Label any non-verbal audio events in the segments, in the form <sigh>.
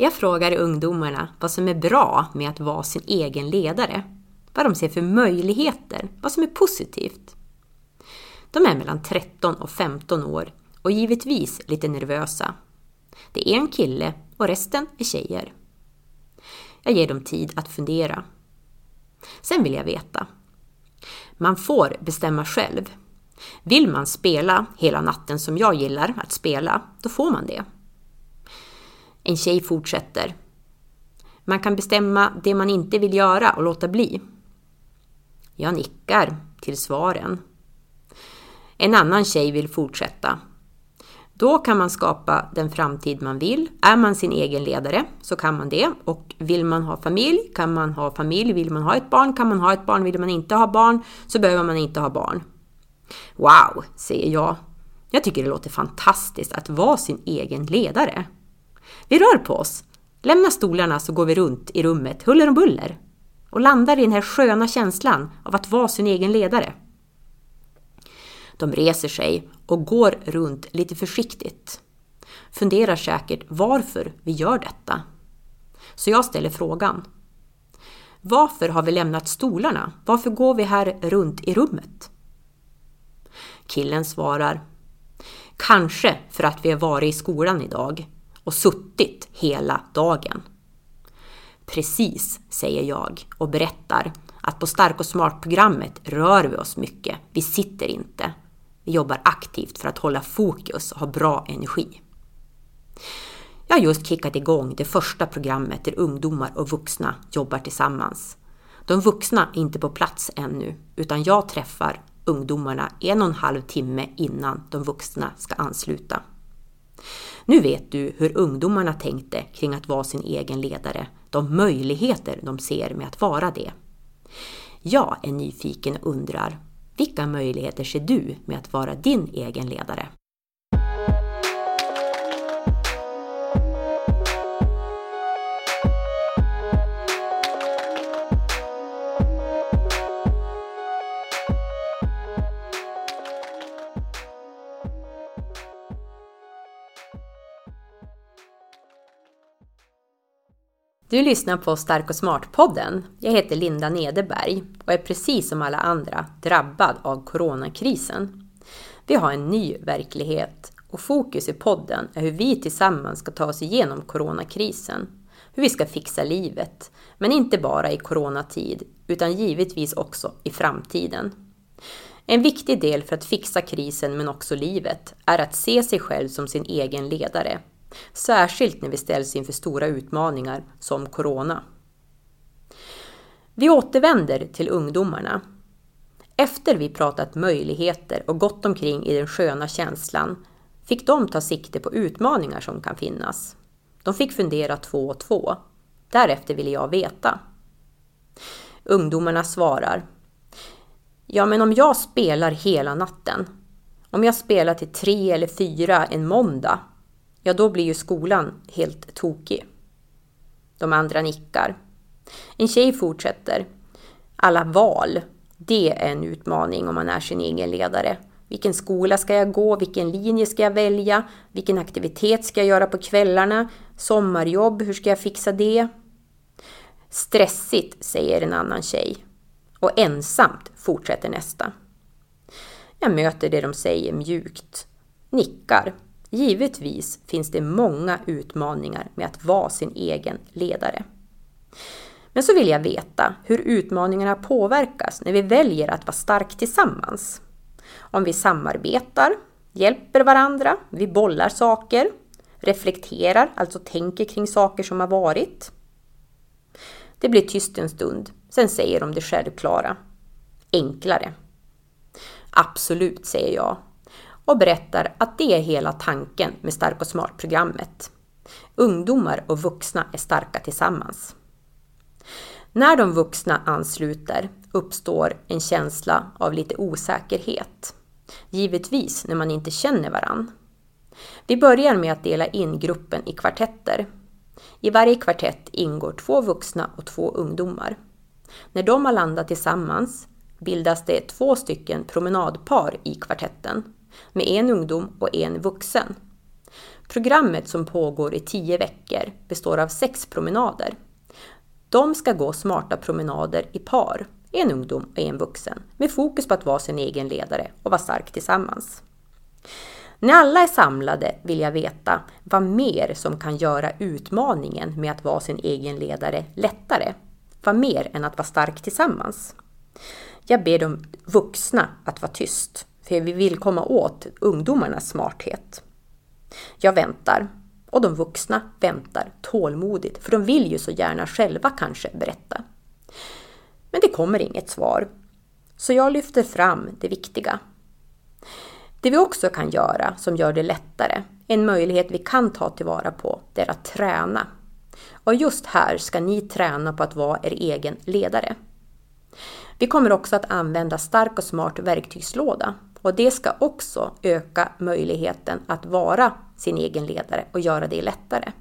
Jag frågar ungdomarna vad som är bra med att vara sin egen ledare. Vad de ser för möjligheter, vad som är positivt. De är mellan 13 och 15 år och givetvis lite nervösa. Det är en kille och resten är tjejer. Jag ger dem tid att fundera. Sen vill jag veta. Man får bestämma själv. Vill man spela hela natten som jag gillar att spela, då får man det. En tjej fortsätter. Man kan bestämma det man inte vill göra och låta bli. Jag nickar till svaren. En annan tjej vill fortsätta. Då kan man skapa den framtid man vill. Är man sin egen ledare så kan man det. Och vill man ha familj kan man ha familj. Vill man ha ett barn kan man ha ett barn. Vill man inte ha barn så behöver man inte ha barn. Wow, säger jag. Jag tycker det låter fantastiskt att vara sin egen ledare. Vi rör på oss. Lämna stolarna så går vi runt i rummet huller om buller och landar i den här sköna känslan av att vara sin egen ledare. De reser sig och går runt lite försiktigt. Funderar säkert varför vi gör detta. Så jag ställer frågan. Varför har vi lämnat stolarna? Varför går vi här runt i rummet? Killen svarar. Kanske för att vi har varit i skolan idag och suttit hela dagen. Precis, säger jag och berättar att på Stark och Smart-programmet rör vi oss mycket. Vi sitter inte. Vi jobbar aktivt för att hålla fokus och ha bra energi. Jag har just kickat igång det första programmet där ungdomar och vuxna jobbar tillsammans. De vuxna är inte på plats ännu, utan jag träffar ungdomarna en och en halv timme innan de vuxna ska ansluta. Nu vet du hur ungdomarna tänkte kring att vara sin egen ledare, de möjligheter de ser med att vara det. Jag är nyfiken och undrar, vilka möjligheter ser du med att vara din egen ledare? Du lyssnar på Stark och Smart-podden. Jag heter Linda Nederberg och är precis som alla andra drabbad av coronakrisen. Vi har en ny verklighet och fokus i podden är hur vi tillsammans ska ta oss igenom coronakrisen. Hur vi ska fixa livet, men inte bara i coronatid utan givetvis också i framtiden. En viktig del för att fixa krisen men också livet är att se sig själv som sin egen ledare Särskilt när vi ställs inför stora utmaningar som Corona. Vi återvänder till ungdomarna. Efter vi pratat möjligheter och gått omkring i den sköna känslan fick de ta sikte på utmaningar som kan finnas. De fick fundera två och två. Därefter ville jag veta. Ungdomarna svarar. Ja, men om jag spelar hela natten. Om jag spelar till tre eller fyra en måndag ja då blir ju skolan helt tokig. De andra nickar. En tjej fortsätter. Alla val, det är en utmaning om man är sin egen ledare. Vilken skola ska jag gå? Vilken linje ska jag välja? Vilken aktivitet ska jag göra på kvällarna? Sommarjobb, hur ska jag fixa det? Stressigt, säger en annan tjej. Och ensamt, fortsätter nästa. Jag möter det de säger mjukt, nickar Givetvis finns det många utmaningar med att vara sin egen ledare. Men så vill jag veta hur utmaningarna påverkas när vi väljer att vara stark tillsammans. Om vi samarbetar, hjälper varandra, vi bollar saker, reflekterar, alltså tänker kring saker som har varit. Det blir tyst en stund, sen säger de det självklara. Enklare. Absolut, säger jag och berättar att det är hela tanken med Stark och Smart-programmet. Ungdomar och vuxna är starka tillsammans. När de vuxna ansluter uppstår en känsla av lite osäkerhet. Givetvis när man inte känner varann. Vi börjar med att dela in gruppen i kvartetter. I varje kvartett ingår två vuxna och två ungdomar. När de har landat tillsammans bildas det två stycken promenadpar i kvartetten med en ungdom och en vuxen. Programmet som pågår i tio veckor består av sex promenader. De ska gå smarta promenader i par, en ungdom och en vuxen, med fokus på att vara sin egen ledare och vara stark tillsammans. När alla är samlade vill jag veta vad mer som kan göra utmaningen med att vara sin egen ledare lättare. Vad mer än att vara stark tillsammans. Jag ber de vuxna att vara tyst, för vi vill komma åt ungdomarnas smarthet. Jag väntar och de vuxna väntar tålmodigt, för de vill ju så gärna själva kanske berätta. Men det kommer inget svar. Så jag lyfter fram det viktiga. Det vi också kan göra som gör det lättare, en möjlighet vi kan ta tillvara på, det är att träna. Och just här ska ni träna på att vara er egen ledare. Vi kommer också att använda stark och smart verktygslåda och det ska också öka möjligheten att vara sin egen ledare och göra det lättare.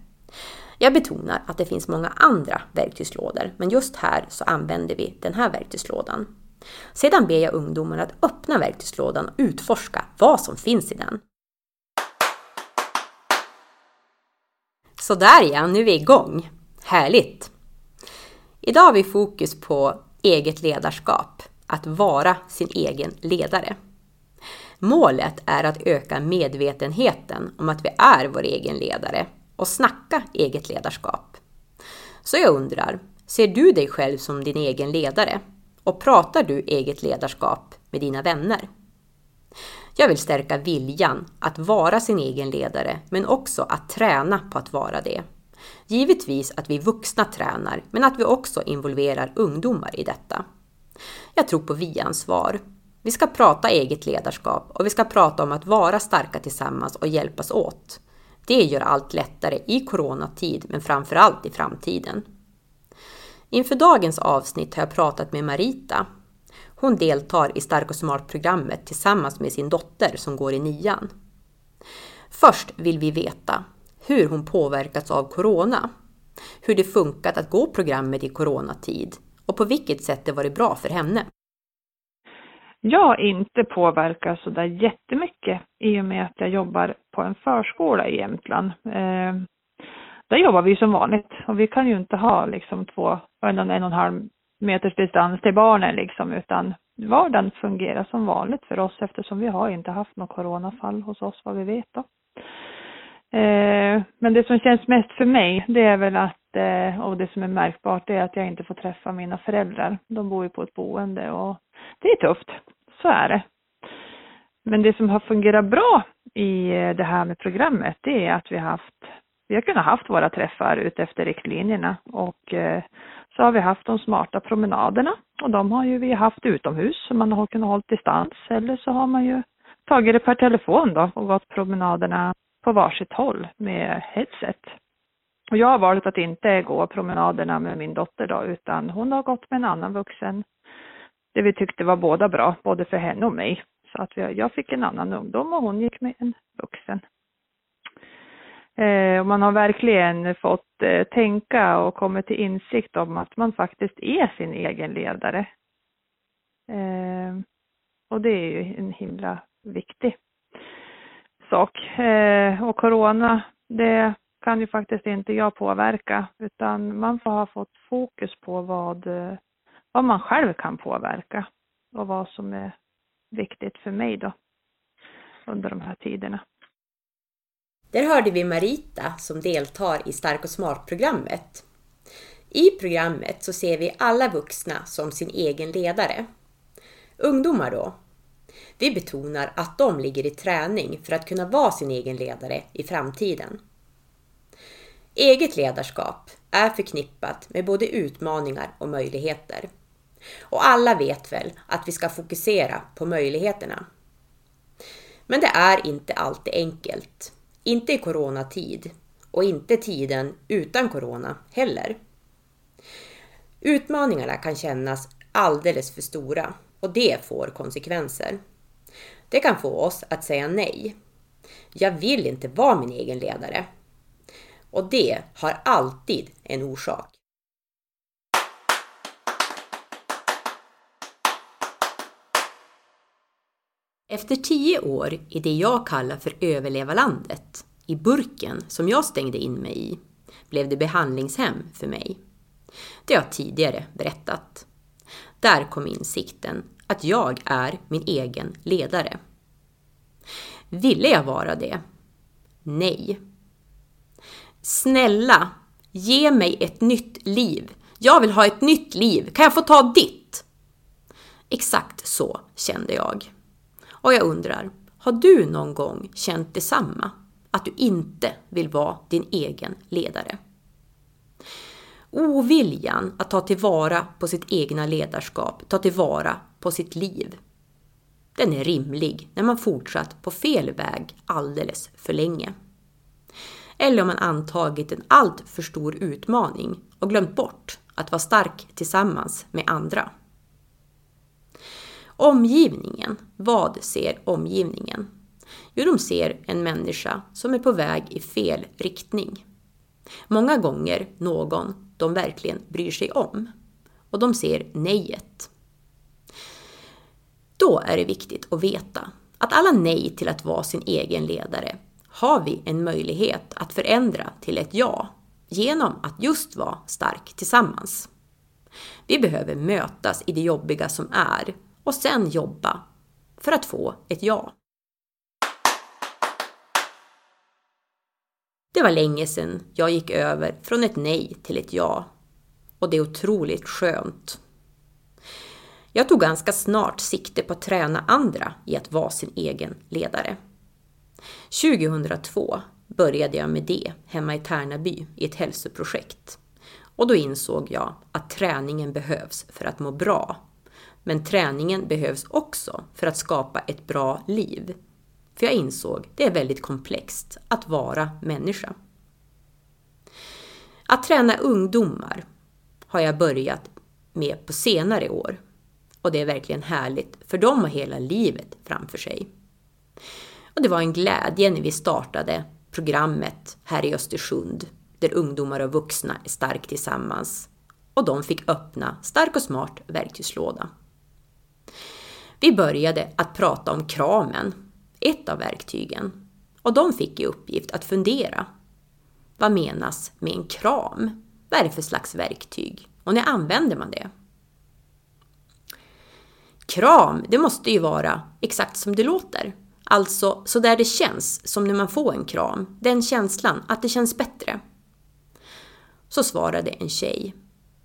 Jag betonar att det finns många andra verktygslådor, men just här så använder vi den här verktygslådan. Sedan ber jag ungdomarna att öppna verktygslådan och utforska vad som finns i den. Sådär ja, nu är vi igång! Härligt! Idag har vi fokus på eget ledarskap, att vara sin egen ledare. Målet är att öka medvetenheten om att vi är vår egen ledare och snacka eget ledarskap. Så jag undrar, ser du dig själv som din egen ledare? Och pratar du eget ledarskap med dina vänner? Jag vill stärka viljan att vara sin egen ledare, men också att träna på att vara det. Givetvis att vi vuxna tränar, men att vi också involverar ungdomar i detta. Jag tror på vi-ansvar. Vi ska prata eget ledarskap och vi ska prata om att vara starka tillsammans och hjälpas åt. Det gör allt lättare i coronatid, men framförallt i framtiden. Inför dagens avsnitt har jag pratat med Marita. Hon deltar i Stark och smart-programmet tillsammans med sin dotter som går i nian. Först vill vi veta hur hon påverkats av corona, hur det funkat att gå programmet i coronatid och på vilket sätt det varit bra för henne. Jag har inte påverkats så där jättemycket i och med att jag jobbar på en förskola i Jämtland. Eh, där jobbar vi som vanligt och vi kan ju inte ha liksom två, en, en och en halv meters distans till barnen liksom utan vardagen fungerar som vanligt för oss eftersom vi har inte haft något coronafall hos oss vad vi vet då. Eh, men det som känns mest för mig det är väl att, eh, och det som är märkbart det är att jag inte får träffa mina föräldrar. De bor ju på ett boende och det är tufft, så är det. Men det som har fungerat bra i eh, det här med programmet det är att vi har haft vi har kunnat haft våra träffar utefter riktlinjerna och eh, så har vi haft de smarta promenaderna och de har ju vi haft utomhus så man har kunnat hålla distans eller så har man ju tagit det per telefon då och gått promenaderna på varsitt håll med headset. Och jag har valt att inte gå promenaderna med min dotter då utan hon har gått med en annan vuxen. Det vi tyckte var båda bra, både för henne och mig. Så att jag fick en annan ungdom och hon gick med en vuxen. Eh, och man har verkligen fått eh, tänka och kommit till insikt om att man faktiskt är sin egen ledare. Eh, och det är ju en himla viktig sak. Eh, och corona, det kan ju faktiskt inte jag påverka utan man får ha fått fokus på vad, eh, vad man själv kan påverka och vad som är viktigt för mig då under de här tiderna. Där hörde vi Marita som deltar i Stark och smart-programmet. I programmet så ser vi alla vuxna som sin egen ledare. Ungdomar då? Vi betonar att de ligger i träning för att kunna vara sin egen ledare i framtiden. Eget ledarskap är förknippat med både utmaningar och möjligheter. Och alla vet väl att vi ska fokusera på möjligheterna. Men det är inte alltid enkelt. Inte i coronatid och inte tiden utan corona heller. Utmaningarna kan kännas alldeles för stora och det får konsekvenser. Det kan få oss att säga nej. Jag vill inte vara min egen ledare. Och det har alltid en orsak. Efter tio år i det jag kallar för överlevarlandet, i burken som jag stängde in mig i blev det behandlingshem för mig. Det har jag tidigare berättat. Där kom insikten att jag är min egen ledare. Ville jag vara det? Nej. Snälla, ge mig ett nytt liv. Jag vill ha ett nytt liv. Kan jag få ta ditt? Exakt så kände jag. Och jag undrar, har du någon gång känt detsamma? Att du inte vill vara din egen ledare? Oviljan att ta tillvara på sitt egna ledarskap, ta tillvara på sitt liv. Den är rimlig när man fortsatt på fel väg alldeles för länge. Eller om man antagit en allt för stor utmaning och glömt bort att vara stark tillsammans med andra. Omgivningen, vad ser omgivningen? Jo, de ser en människa som är på väg i fel riktning. Många gånger någon de verkligen bryr sig om. Och de ser nejet. Då är det viktigt att veta att alla nej till att vara sin egen ledare har vi en möjlighet att förändra till ett ja genom att just vara stark tillsammans. Vi behöver mötas i det jobbiga som är och sen jobba för att få ett ja. Det var länge sedan jag gick över från ett nej till ett ja. Och det är otroligt skönt. Jag tog ganska snart sikte på att träna andra i att vara sin egen ledare. 2002 började jag med det hemma i Tärnaby i ett hälsoprojekt. Och då insåg jag att träningen behövs för att må bra. Men träningen behövs också för att skapa ett bra liv. För jag insåg att det är väldigt komplext att vara människa. Att träna ungdomar har jag börjat med på senare år. Och det är verkligen härligt, för de har hela livet framför sig. Och det var en glädje när vi startade programmet här i Östersund, där ungdomar och vuxna är starkt tillsammans. Och de fick öppna Stark och smart verktygslåda. Vi började att prata om kramen, ett av verktygen. Och de fick i uppgift att fundera. Vad menas med en kram? Vad är det för slags verktyg? Och när använder man det? Kram, det måste ju vara exakt som det låter. Alltså så där det känns som när man får en kram. Den känslan, att det känns bättre. Så svarade en tjej.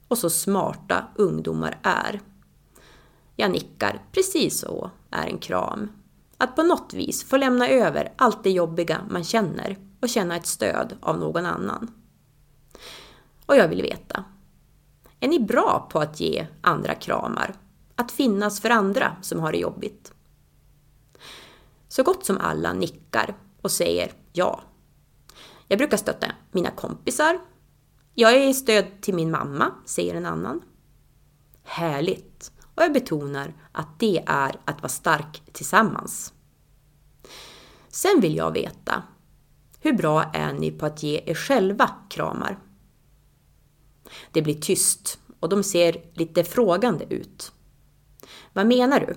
Och så smarta ungdomar är. Jag nickar, precis så är en kram. Att på något vis få lämna över allt det jobbiga man känner och känna ett stöd av någon annan. Och jag vill veta. Är ni bra på att ge andra kramar? Att finnas för andra som har det jobbigt? Så gott som alla nickar och säger ja. Jag brukar stötta mina kompisar. Jag är i stöd till min mamma, säger en annan. Härligt! Och jag betonar att det är att vara stark tillsammans. Sen vill jag veta, hur bra är ni på att ge er själva kramar? Det blir tyst och de ser lite frågande ut. Vad menar du?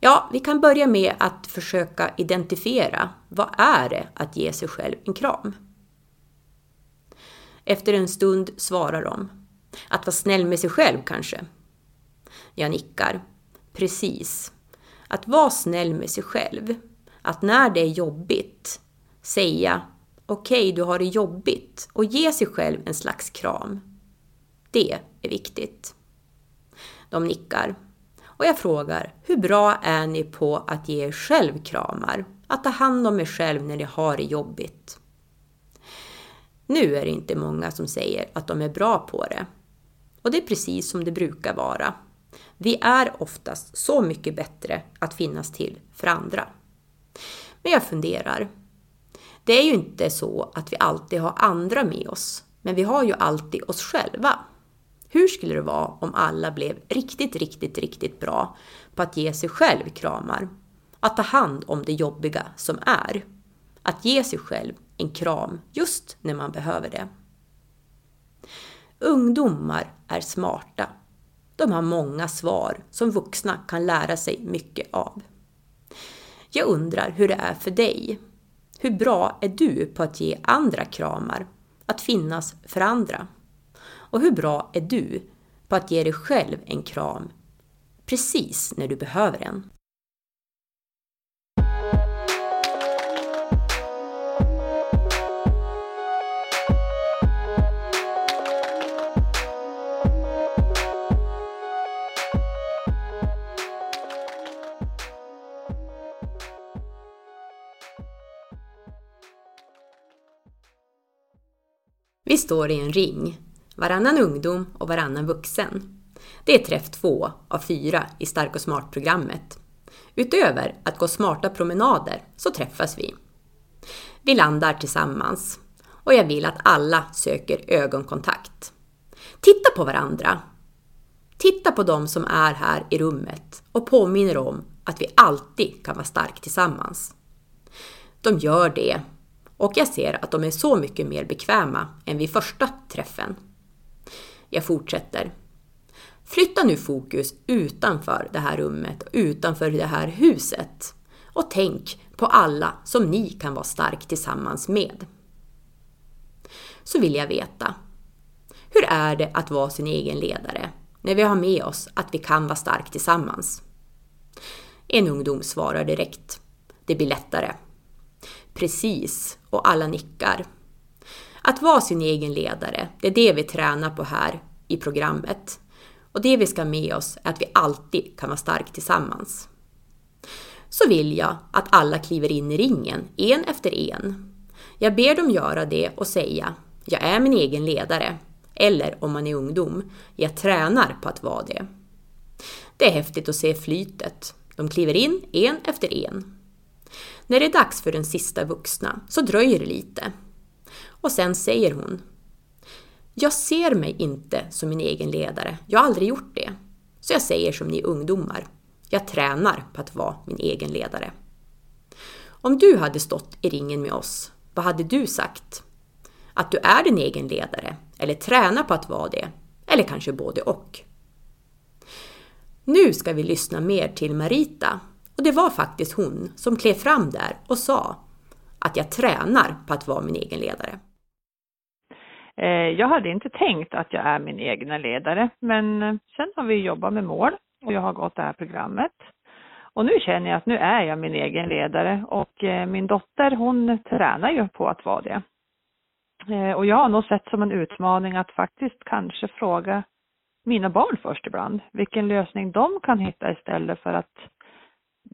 Ja, vi kan börja med att försöka identifiera vad är det att ge sig själv en kram? Efter en stund svarar de. Att vara snäll med sig själv kanske? Jag nickar. Precis. Att vara snäll med sig själv. Att när det är jobbigt säga okej, okay, du har det jobbigt och ge sig själv en slags kram. Det är viktigt. De nickar. Och jag frågar, hur bra är ni på att ge er själv kramar? Att ta hand om er själv när ni har det jobbigt? Nu är det inte många som säger att de är bra på det. Och det är precis som det brukar vara. Vi är oftast så mycket bättre att finnas till för andra. Men jag funderar. Det är ju inte så att vi alltid har andra med oss, men vi har ju alltid oss själva. Hur skulle det vara om alla blev riktigt, riktigt, riktigt bra på att ge sig själv kramar? Att ta hand om det jobbiga som är. Att ge sig själv en kram just när man behöver det. Ungdomar är smarta. De har många svar som vuxna kan lära sig mycket av. Jag undrar hur det är för dig. Hur bra är du på att ge andra kramar? Att finnas för andra? Och hur bra är du på att ge dig själv en kram precis när du behöver en? Vi står i en ring, varannan ungdom och varannan vuxen. Det är träff två av fyra i Stark och Smart-programmet. Utöver att gå smarta promenader så träffas vi. Vi landar tillsammans och jag vill att alla söker ögonkontakt. Titta på varandra. Titta på dem som är här i rummet och påminner om att vi alltid kan vara stark tillsammans. De gör det och jag ser att de är så mycket mer bekväma än vid första träffen. Jag fortsätter. Flytta nu fokus utanför det här rummet utanför det här huset och tänk på alla som ni kan vara stark tillsammans med. Så vill jag veta, hur är det att vara sin egen ledare när vi har med oss att vi kan vara stark tillsammans? En ungdom svarar direkt. Det blir lättare. Precis, och alla nickar. Att vara sin egen ledare, det är det vi tränar på här i programmet. Och det vi ska med oss är att vi alltid kan vara stark tillsammans. Så vill jag att alla kliver in i ringen, en efter en. Jag ber dem göra det och säga jag är min egen ledare. Eller om man är ungdom, jag tränar på att vara det. Det är häftigt att se flytet. De kliver in en efter en. När det är dags för den sista vuxna så dröjer det lite. Och sen säger hon Jag ser mig inte som min egen ledare. Jag har aldrig gjort det. Så jag säger som ni ungdomar. Jag tränar på att vara min egen ledare. Om du hade stått i ringen med oss, vad hade du sagt? Att du är din egen ledare, eller tränar på att vara det, eller kanske både och. Nu ska vi lyssna mer till Marita och det var faktiskt hon som klev fram där och sa att jag tränar på att vara min egen ledare. Eh, jag hade inte tänkt att jag är min egna ledare, men eh, sen har vi jobbat med mål och jag har gått det här programmet. Och nu känner jag att nu är jag min egen ledare och eh, min dotter hon tränar ju på att vara det. Och jag har nog sett som en utmaning att faktiskt kanske fråga mina barn först ibland, vilken lösning de kan hitta istället för att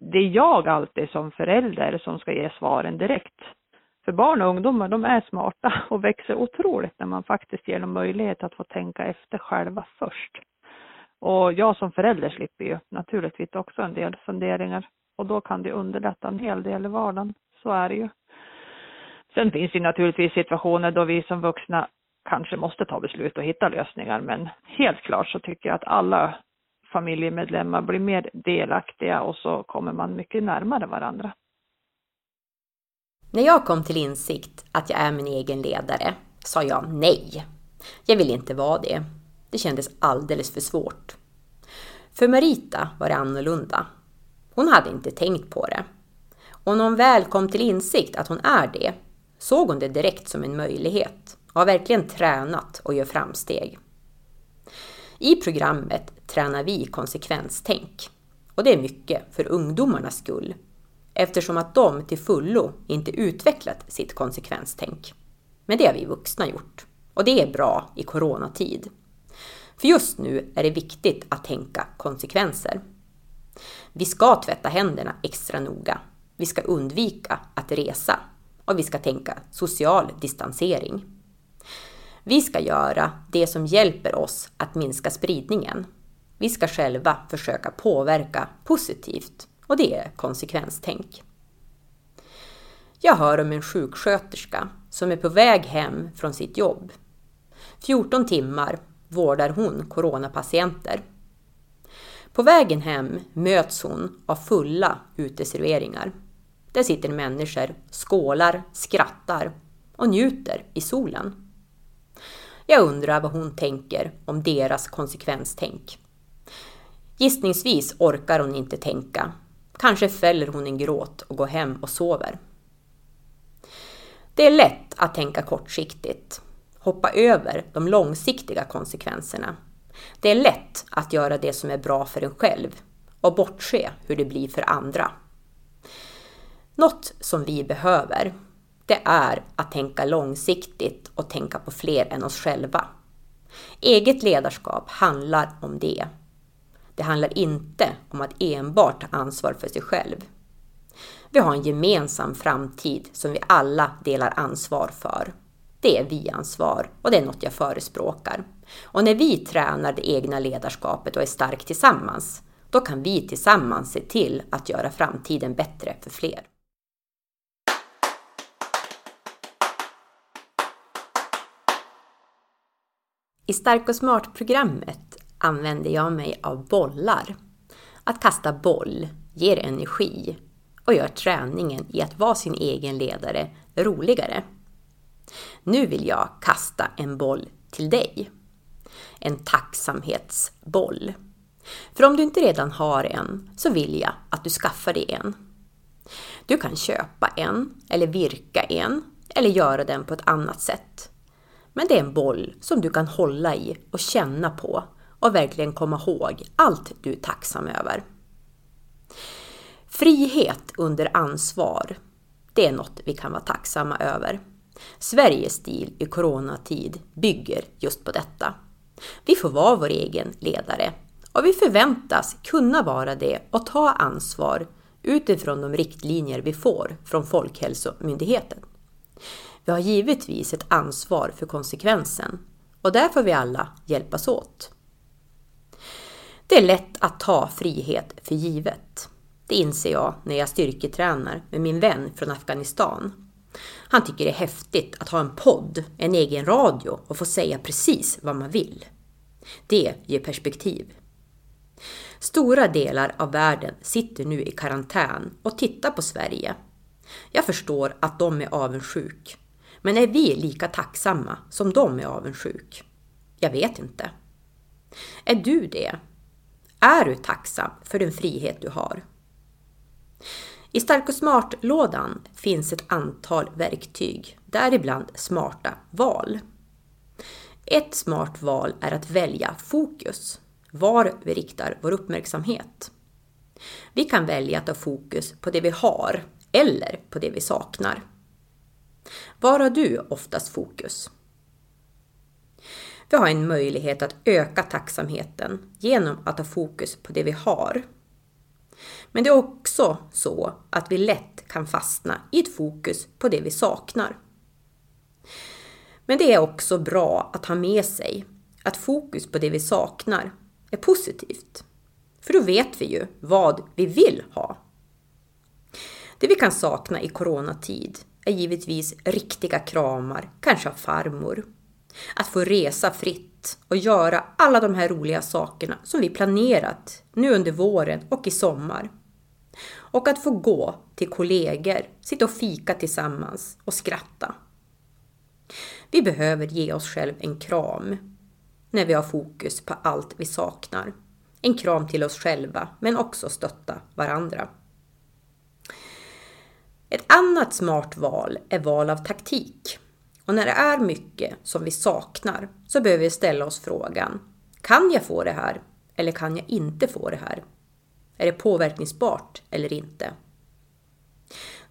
det är jag alltid som förälder som ska ge svaren direkt. För barn och ungdomar, de är smarta <laughs> och växer otroligt när man faktiskt ger dem möjlighet att få tänka efter själva först. Och jag som förälder slipper ju naturligtvis också en del funderingar och då kan det underlätta en hel del i vardagen. Så är det ju. Sen finns det naturligtvis situationer då vi som vuxna kanske måste ta beslut och hitta lösningar, men helt klart så tycker jag att alla familjemedlemmar blir mer delaktiga och så kommer man mycket närmare varandra. När jag kom till insikt att jag är min egen ledare sa jag nej. Jag vill inte vara det. Det kändes alldeles för svårt. För Marita var det annorlunda. Hon hade inte tänkt på det. Och när hon väl kom till insikt att hon är det såg hon det direkt som en möjlighet och har verkligen tränat och gör framsteg. I programmet tränar vi konsekvenstänk. Och det är mycket för ungdomarnas skull, eftersom att de till fullo inte utvecklat sitt konsekvenstänk. Men det har vi vuxna gjort. Och det är bra i coronatid. För just nu är det viktigt att tänka konsekvenser. Vi ska tvätta händerna extra noga. Vi ska undvika att resa och vi ska tänka social distansering. Vi ska göra det som hjälper oss att minska spridningen. Vi ska själva försöka påverka positivt och det är konsekvenstänk. Jag hör om en sjuksköterska som är på väg hem från sitt jobb. 14 timmar vårdar hon coronapatienter. På vägen hem möts hon av fulla uteserveringar. Där sitter människor, skålar, skrattar och njuter i solen. Jag undrar vad hon tänker om deras konsekvenstänk. Gissningsvis orkar hon inte tänka. Kanske fäller hon en gråt och går hem och sover. Det är lätt att tänka kortsiktigt, hoppa över de långsiktiga konsekvenserna. Det är lätt att göra det som är bra för en själv och bortse hur det blir för andra. Något som vi behöver, det är att tänka långsiktigt och tänka på fler än oss själva. Eget ledarskap handlar om det. Det handlar inte om att enbart ta ansvar för sig själv. Vi har en gemensam framtid som vi alla delar ansvar för. Det är vi-ansvar och det är något jag förespråkar. Och när vi tränar det egna ledarskapet och är stark tillsammans, då kan vi tillsammans se till att göra framtiden bättre för fler. I Stark och Smart-programmet använder jag mig av bollar. Att kasta boll ger energi och gör träningen i att vara sin egen ledare roligare. Nu vill jag kasta en boll till dig. En tacksamhetsboll. För om du inte redan har en så vill jag att du skaffar dig en. Du kan köpa en, eller virka en, eller göra den på ett annat sätt. Men det är en boll som du kan hålla i och känna på och verkligen komma ihåg allt du är tacksam över. Frihet under ansvar, det är något vi kan vara tacksamma över. Sveriges stil i coronatid bygger just på detta. Vi får vara vår egen ledare och vi förväntas kunna vara det och ta ansvar utifrån de riktlinjer vi får från Folkhälsomyndigheten. Vi har givetvis ett ansvar för konsekvensen och där får vi alla hjälpas åt. Det är lätt att ta frihet för givet. Det inser jag när jag styrketränar med min vän från Afghanistan. Han tycker det är häftigt att ha en podd, en egen radio och få säga precis vad man vill. Det ger perspektiv. Stora delar av världen sitter nu i karantän och tittar på Sverige. Jag förstår att de är avundsjuk. Men är vi lika tacksamma som de är avundsjuk? Jag vet inte. Är du det? Är du tacksam för den frihet du har? I Stark och Smart-lådan finns ett antal verktyg, däribland smarta val. Ett smart val är att välja fokus, var vi riktar vår uppmärksamhet. Vi kan välja att ha fokus på det vi har eller på det vi saknar. Var har du oftast fokus? Vi har en möjlighet att öka tacksamheten genom att ha fokus på det vi har. Men det är också så att vi lätt kan fastna i ett fokus på det vi saknar. Men det är också bra att ha med sig att fokus på det vi saknar är positivt. För då vet vi ju vad vi vill ha. Det vi kan sakna i coronatid är givetvis riktiga kramar, kanske av farmor. Att få resa fritt och göra alla de här roliga sakerna som vi planerat nu under våren och i sommar. Och att få gå till kollegor, sitta och fika tillsammans och skratta. Vi behöver ge oss själv en kram när vi har fokus på allt vi saknar. En kram till oss själva, men också stötta varandra. Ett annat smart val är val av taktik. Och när det är mycket som vi saknar så behöver vi ställa oss frågan, kan jag få det här eller kan jag inte få det här? Är det påverkningsbart eller inte?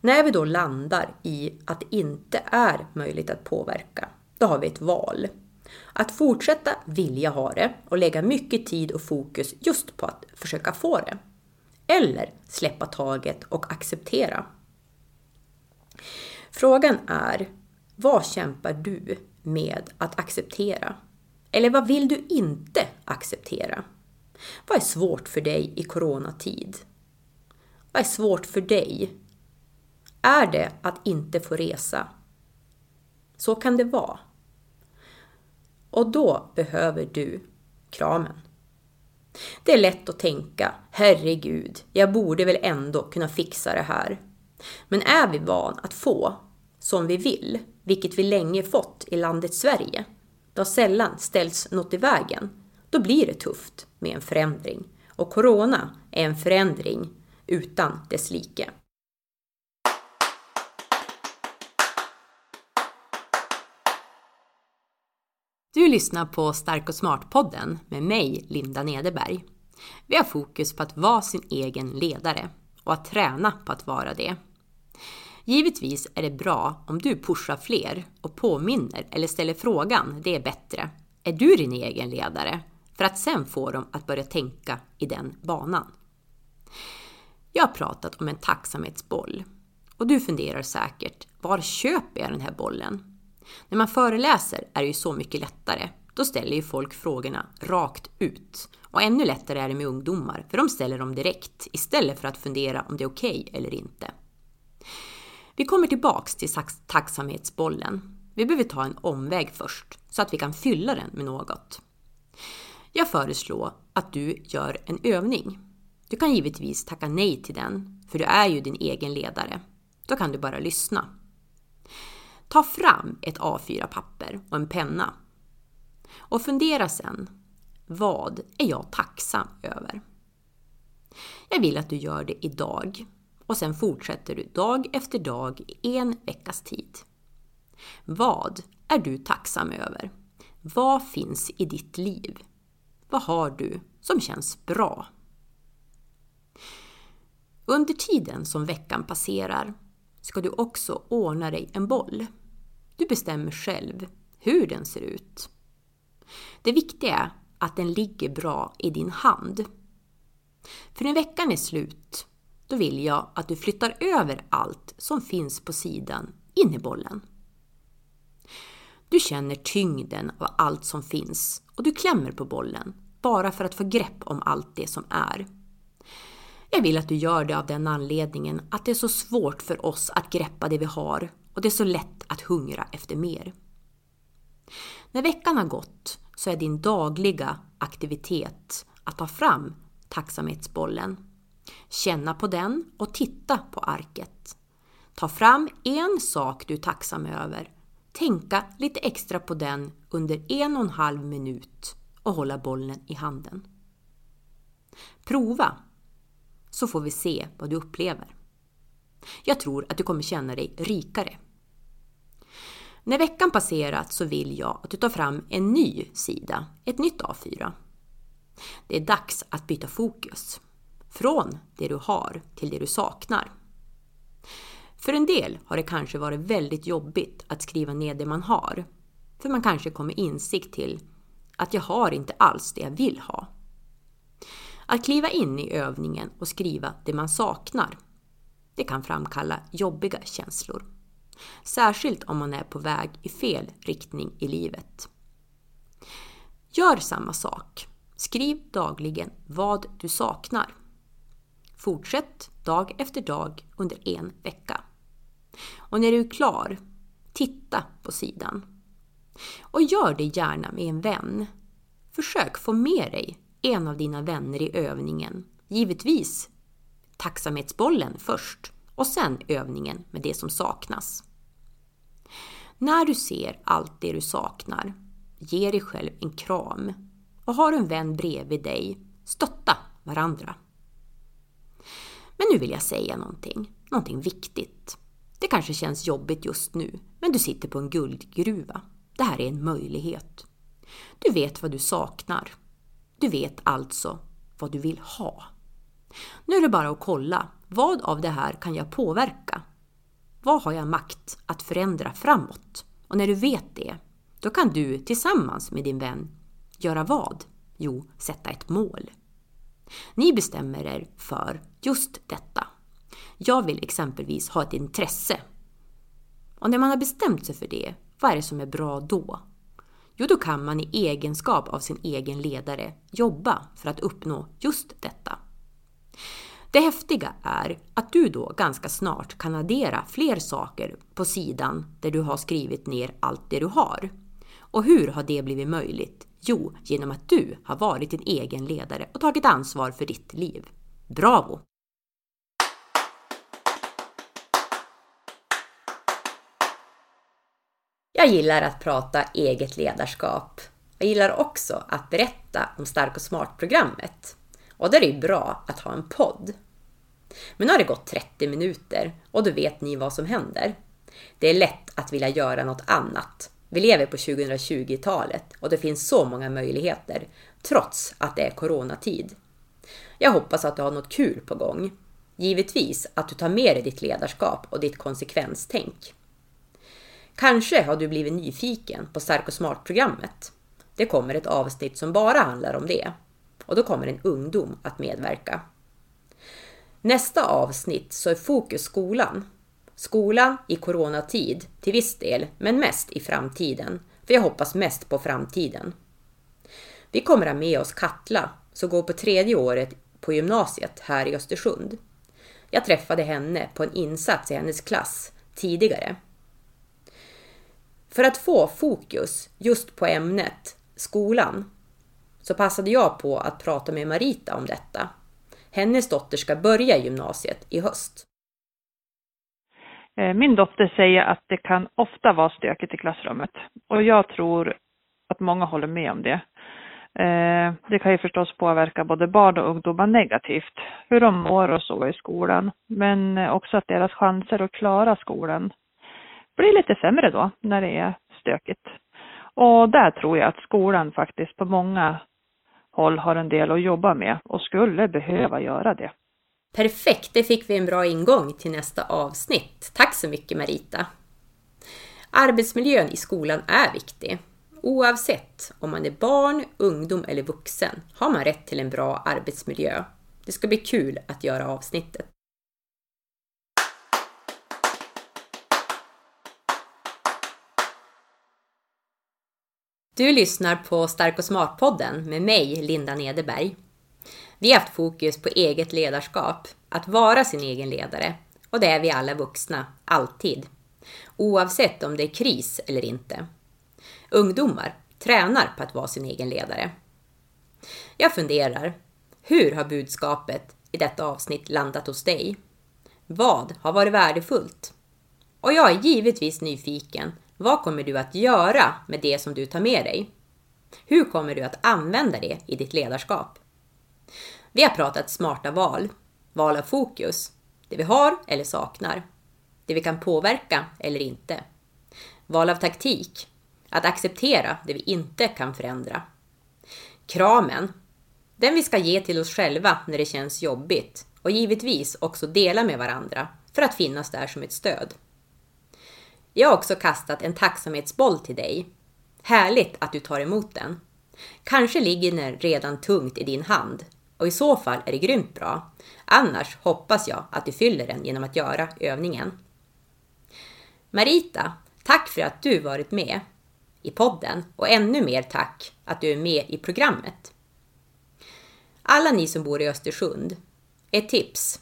När vi då landar i att det inte är möjligt att påverka, då har vi ett val. Att fortsätta vilja ha det och lägga mycket tid och fokus just på att försöka få det. Eller släppa taget och acceptera. Frågan är, vad kämpar du med att acceptera? Eller vad vill du inte acceptera? Vad är svårt för dig i coronatid? Vad är svårt för dig? Är det att inte få resa? Så kan det vara. Och då behöver du kramen. Det är lätt att tänka, herregud, jag borde väl ändå kunna fixa det här. Men är vi van att få som vi vill, vilket vi länge fått i landet Sverige, då har sällan ställts något i vägen. Då blir det tufft med en förändring. Och corona är en förändring utan dess like. Du lyssnar på Stark och Smart-podden med mig, Linda Nederberg. Vi har fokus på att vara sin egen ledare och att träna på att vara det. Givetvis är det bra om du pushar fler och påminner eller ställer frågan, det är bättre. Är du din egen ledare? För att sen få dem att börja tänka i den banan. Jag har pratat om en tacksamhetsboll och du funderar säkert, var köper jag den här bollen? När man föreläser är det ju så mycket lättare. Då ställer ju folk frågorna rakt ut. Och ännu lättare är det med ungdomar, för de ställer dem direkt istället för att fundera om det är okej okay eller inte. Vi kommer tillbaks till tacksamhetsbollen. Vi behöver ta en omväg först, så att vi kan fylla den med något. Jag föreslår att du gör en övning. Du kan givetvis tacka nej till den, för du är ju din egen ledare. Då kan du bara lyssna. Ta fram ett A4-papper och en penna. Och fundera sen. Vad är jag tacksam över? Jag vill att du gör det idag och sen fortsätter du dag efter dag i en veckas tid. Vad är du tacksam över? Vad finns i ditt liv? Vad har du som känns bra? Under tiden som veckan passerar ska du också ordna dig en boll. Du bestämmer själv hur den ser ut. Det viktiga är att den ligger bra i din hand. För när veckan är slut, då vill jag att du flyttar över allt som finns på sidan in i bollen. Du känner tyngden av allt som finns och du klämmer på bollen bara för att få grepp om allt det som är. Jag vill att du gör det av den anledningen att det är så svårt för oss att greppa det vi har och det är så lätt att hungra efter mer. När veckan har gått så är din dagliga aktivitet att ta fram tacksamhetsbollen, känna på den och titta på arket. Ta fram en sak du är tacksam över, tänka lite extra på den under en och en halv minut och hålla bollen i handen. Prova så får vi se vad du upplever. Jag tror att du kommer känna dig rikare. När veckan passerat så vill jag att du tar fram en ny sida, ett nytt A4. Det är dags att byta fokus. Från det du har till det du saknar. För en del har det kanske varit väldigt jobbigt att skriva ner det man har. För man kanske kommer insikt till att jag har inte alls det jag vill ha. Att kliva in i övningen och skriva det man saknar, det kan framkalla jobbiga känslor. Särskilt om man är på väg i fel riktning i livet. Gör samma sak. Skriv dagligen vad du saknar. Fortsätt dag efter dag under en vecka. Och när du är klar, titta på sidan. Och gör det gärna med en vän. Försök få med dig en av dina vänner i övningen. Givetvis tacksamhetsbollen först och sen övningen med det som saknas. När du ser allt det du saknar, ge dig själv en kram och har en vän bredvid dig, stötta varandra. Men nu vill jag säga någonting, någonting viktigt. Det kanske känns jobbigt just nu, men du sitter på en guldgruva. Det här är en möjlighet. Du vet vad du saknar. Du vet alltså vad du vill ha. Nu är det bara att kolla, vad av det här kan jag påverka? Vad har jag makt att förändra framåt? Och när du vet det, då kan du tillsammans med din vän göra vad? Jo, sätta ett mål. Ni bestämmer er för just detta. Jag vill exempelvis ha ett intresse. Och när man har bestämt sig för det, vad är det som är bra då? Jo, då kan man i egenskap av sin egen ledare jobba för att uppnå just detta. Det häftiga är att du då ganska snart kan addera fler saker på sidan där du har skrivit ner allt det du har. Och hur har det blivit möjligt? Jo, genom att du har varit din egen ledare och tagit ansvar för ditt liv. Bravo! Jag gillar att prata eget ledarskap. Jag gillar också att berätta om Stark och Smart-programmet. Och där är det ju bra att ha en podd. Men nu har det gått 30 minuter och då vet ni vad som händer. Det är lätt att vilja göra något annat. Vi lever på 2020-talet och det finns så många möjligheter, trots att det är coronatid. Jag hoppas att du har något kul på gång. Givetvis att du tar med dig ditt ledarskap och ditt konsekvenstänk. Kanske har du blivit nyfiken på Stark och Smart-programmet. Det kommer ett avsnitt som bara handlar om det. Och då kommer en ungdom att medverka. Nästa avsnitt så är fokus skolan. Skolan i coronatid till viss del, men mest i framtiden. För jag hoppas mest på framtiden. Vi kommer ha med oss Katla, som går på tredje året på gymnasiet här i Östersund. Jag träffade henne på en insats i hennes klass tidigare. För att få fokus just på ämnet skolan så passade jag på att prata med Marita om detta. Hennes dotter ska börja gymnasiet i höst. Eh, min dotter säger att det kan ofta vara stökigt i klassrummet och jag tror att många håller med om det. Eh, det kan ju förstås påverka både barn och ungdomar negativt, hur de mår och så i skolan, men eh, också att deras chanser att klara skolan blir lite sämre då när det är stökigt. Och där tror jag att skolan faktiskt på många håll har en del att jobba med och skulle behöva göra det. Perfekt, det fick vi en bra ingång till nästa avsnitt. Tack så mycket Marita! Arbetsmiljön i skolan är viktig. Oavsett om man är barn, ungdom eller vuxen har man rätt till en bra arbetsmiljö. Det ska bli kul att göra avsnittet. Du lyssnar på Stark och Smart-podden med mig, Linda Nederberg. Vi har haft fokus på eget ledarskap, att vara sin egen ledare. Och det är vi alla vuxna, alltid. Oavsett om det är kris eller inte. Ungdomar tränar på att vara sin egen ledare. Jag funderar, hur har budskapet i detta avsnitt landat hos dig? Vad har varit värdefullt? Och jag är givetvis nyfiken vad kommer du att göra med det som du tar med dig? Hur kommer du att använda det i ditt ledarskap? Vi har pratat smarta val, val av fokus, det vi har eller saknar, det vi kan påverka eller inte. Val av taktik, att acceptera det vi inte kan förändra. Kramen, den vi ska ge till oss själva när det känns jobbigt och givetvis också dela med varandra för att finnas där som ett stöd. Jag har också kastat en tacksamhetsboll till dig. Härligt att du tar emot den. Kanske ligger den redan tungt i din hand och i så fall är det grymt bra. Annars hoppas jag att du fyller den genom att göra övningen. Marita, tack för att du varit med i podden och ännu mer tack att du är med i programmet. Alla ni som bor i Östersund, ett tips.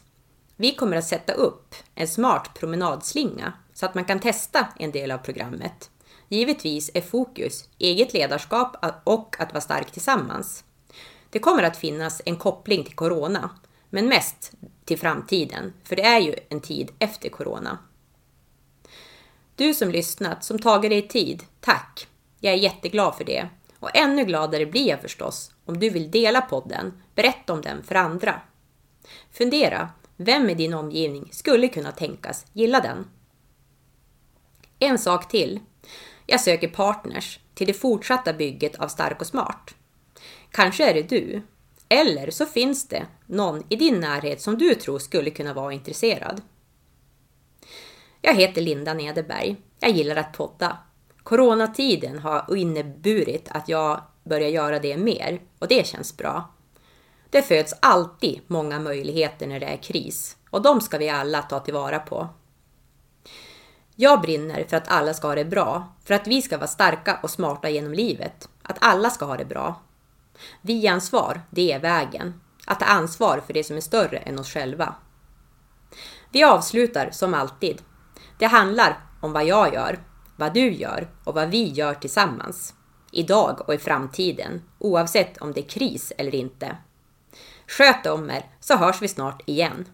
Vi kommer att sätta upp en smart promenadslinga så att man kan testa en del av programmet. Givetvis är fokus eget ledarskap och att vara stark tillsammans. Det kommer att finnas en koppling till Corona, men mest till framtiden, för det är ju en tid efter Corona. Du som lyssnat, som tagit dig tid, tack! Jag är jätteglad för det. Och ännu gladare blir jag förstås om du vill dela podden, berätta om den för andra. Fundera, vem i din omgivning skulle kunna tänkas gilla den? En sak till. Jag söker partners till det fortsatta bygget av Stark och Smart. Kanske är det du. Eller så finns det någon i din närhet som du tror skulle kunna vara intresserad. Jag heter Linda Nederberg. Jag gillar att podda. Coronatiden har inneburit att jag börjar göra det mer och det känns bra. Det föds alltid många möjligheter när det är kris och de ska vi alla ta tillvara på. Jag brinner för att alla ska ha det bra, för att vi ska vara starka och smarta genom livet, att alla ska ha det bra. Vi-ansvar, det är vägen. Att ta ansvar för det som är större än oss själva. Vi avslutar som alltid. Det handlar om vad jag gör, vad du gör och vad vi gör tillsammans. Idag och i framtiden, oavsett om det är kris eller inte. Sköt om er så hörs vi snart igen.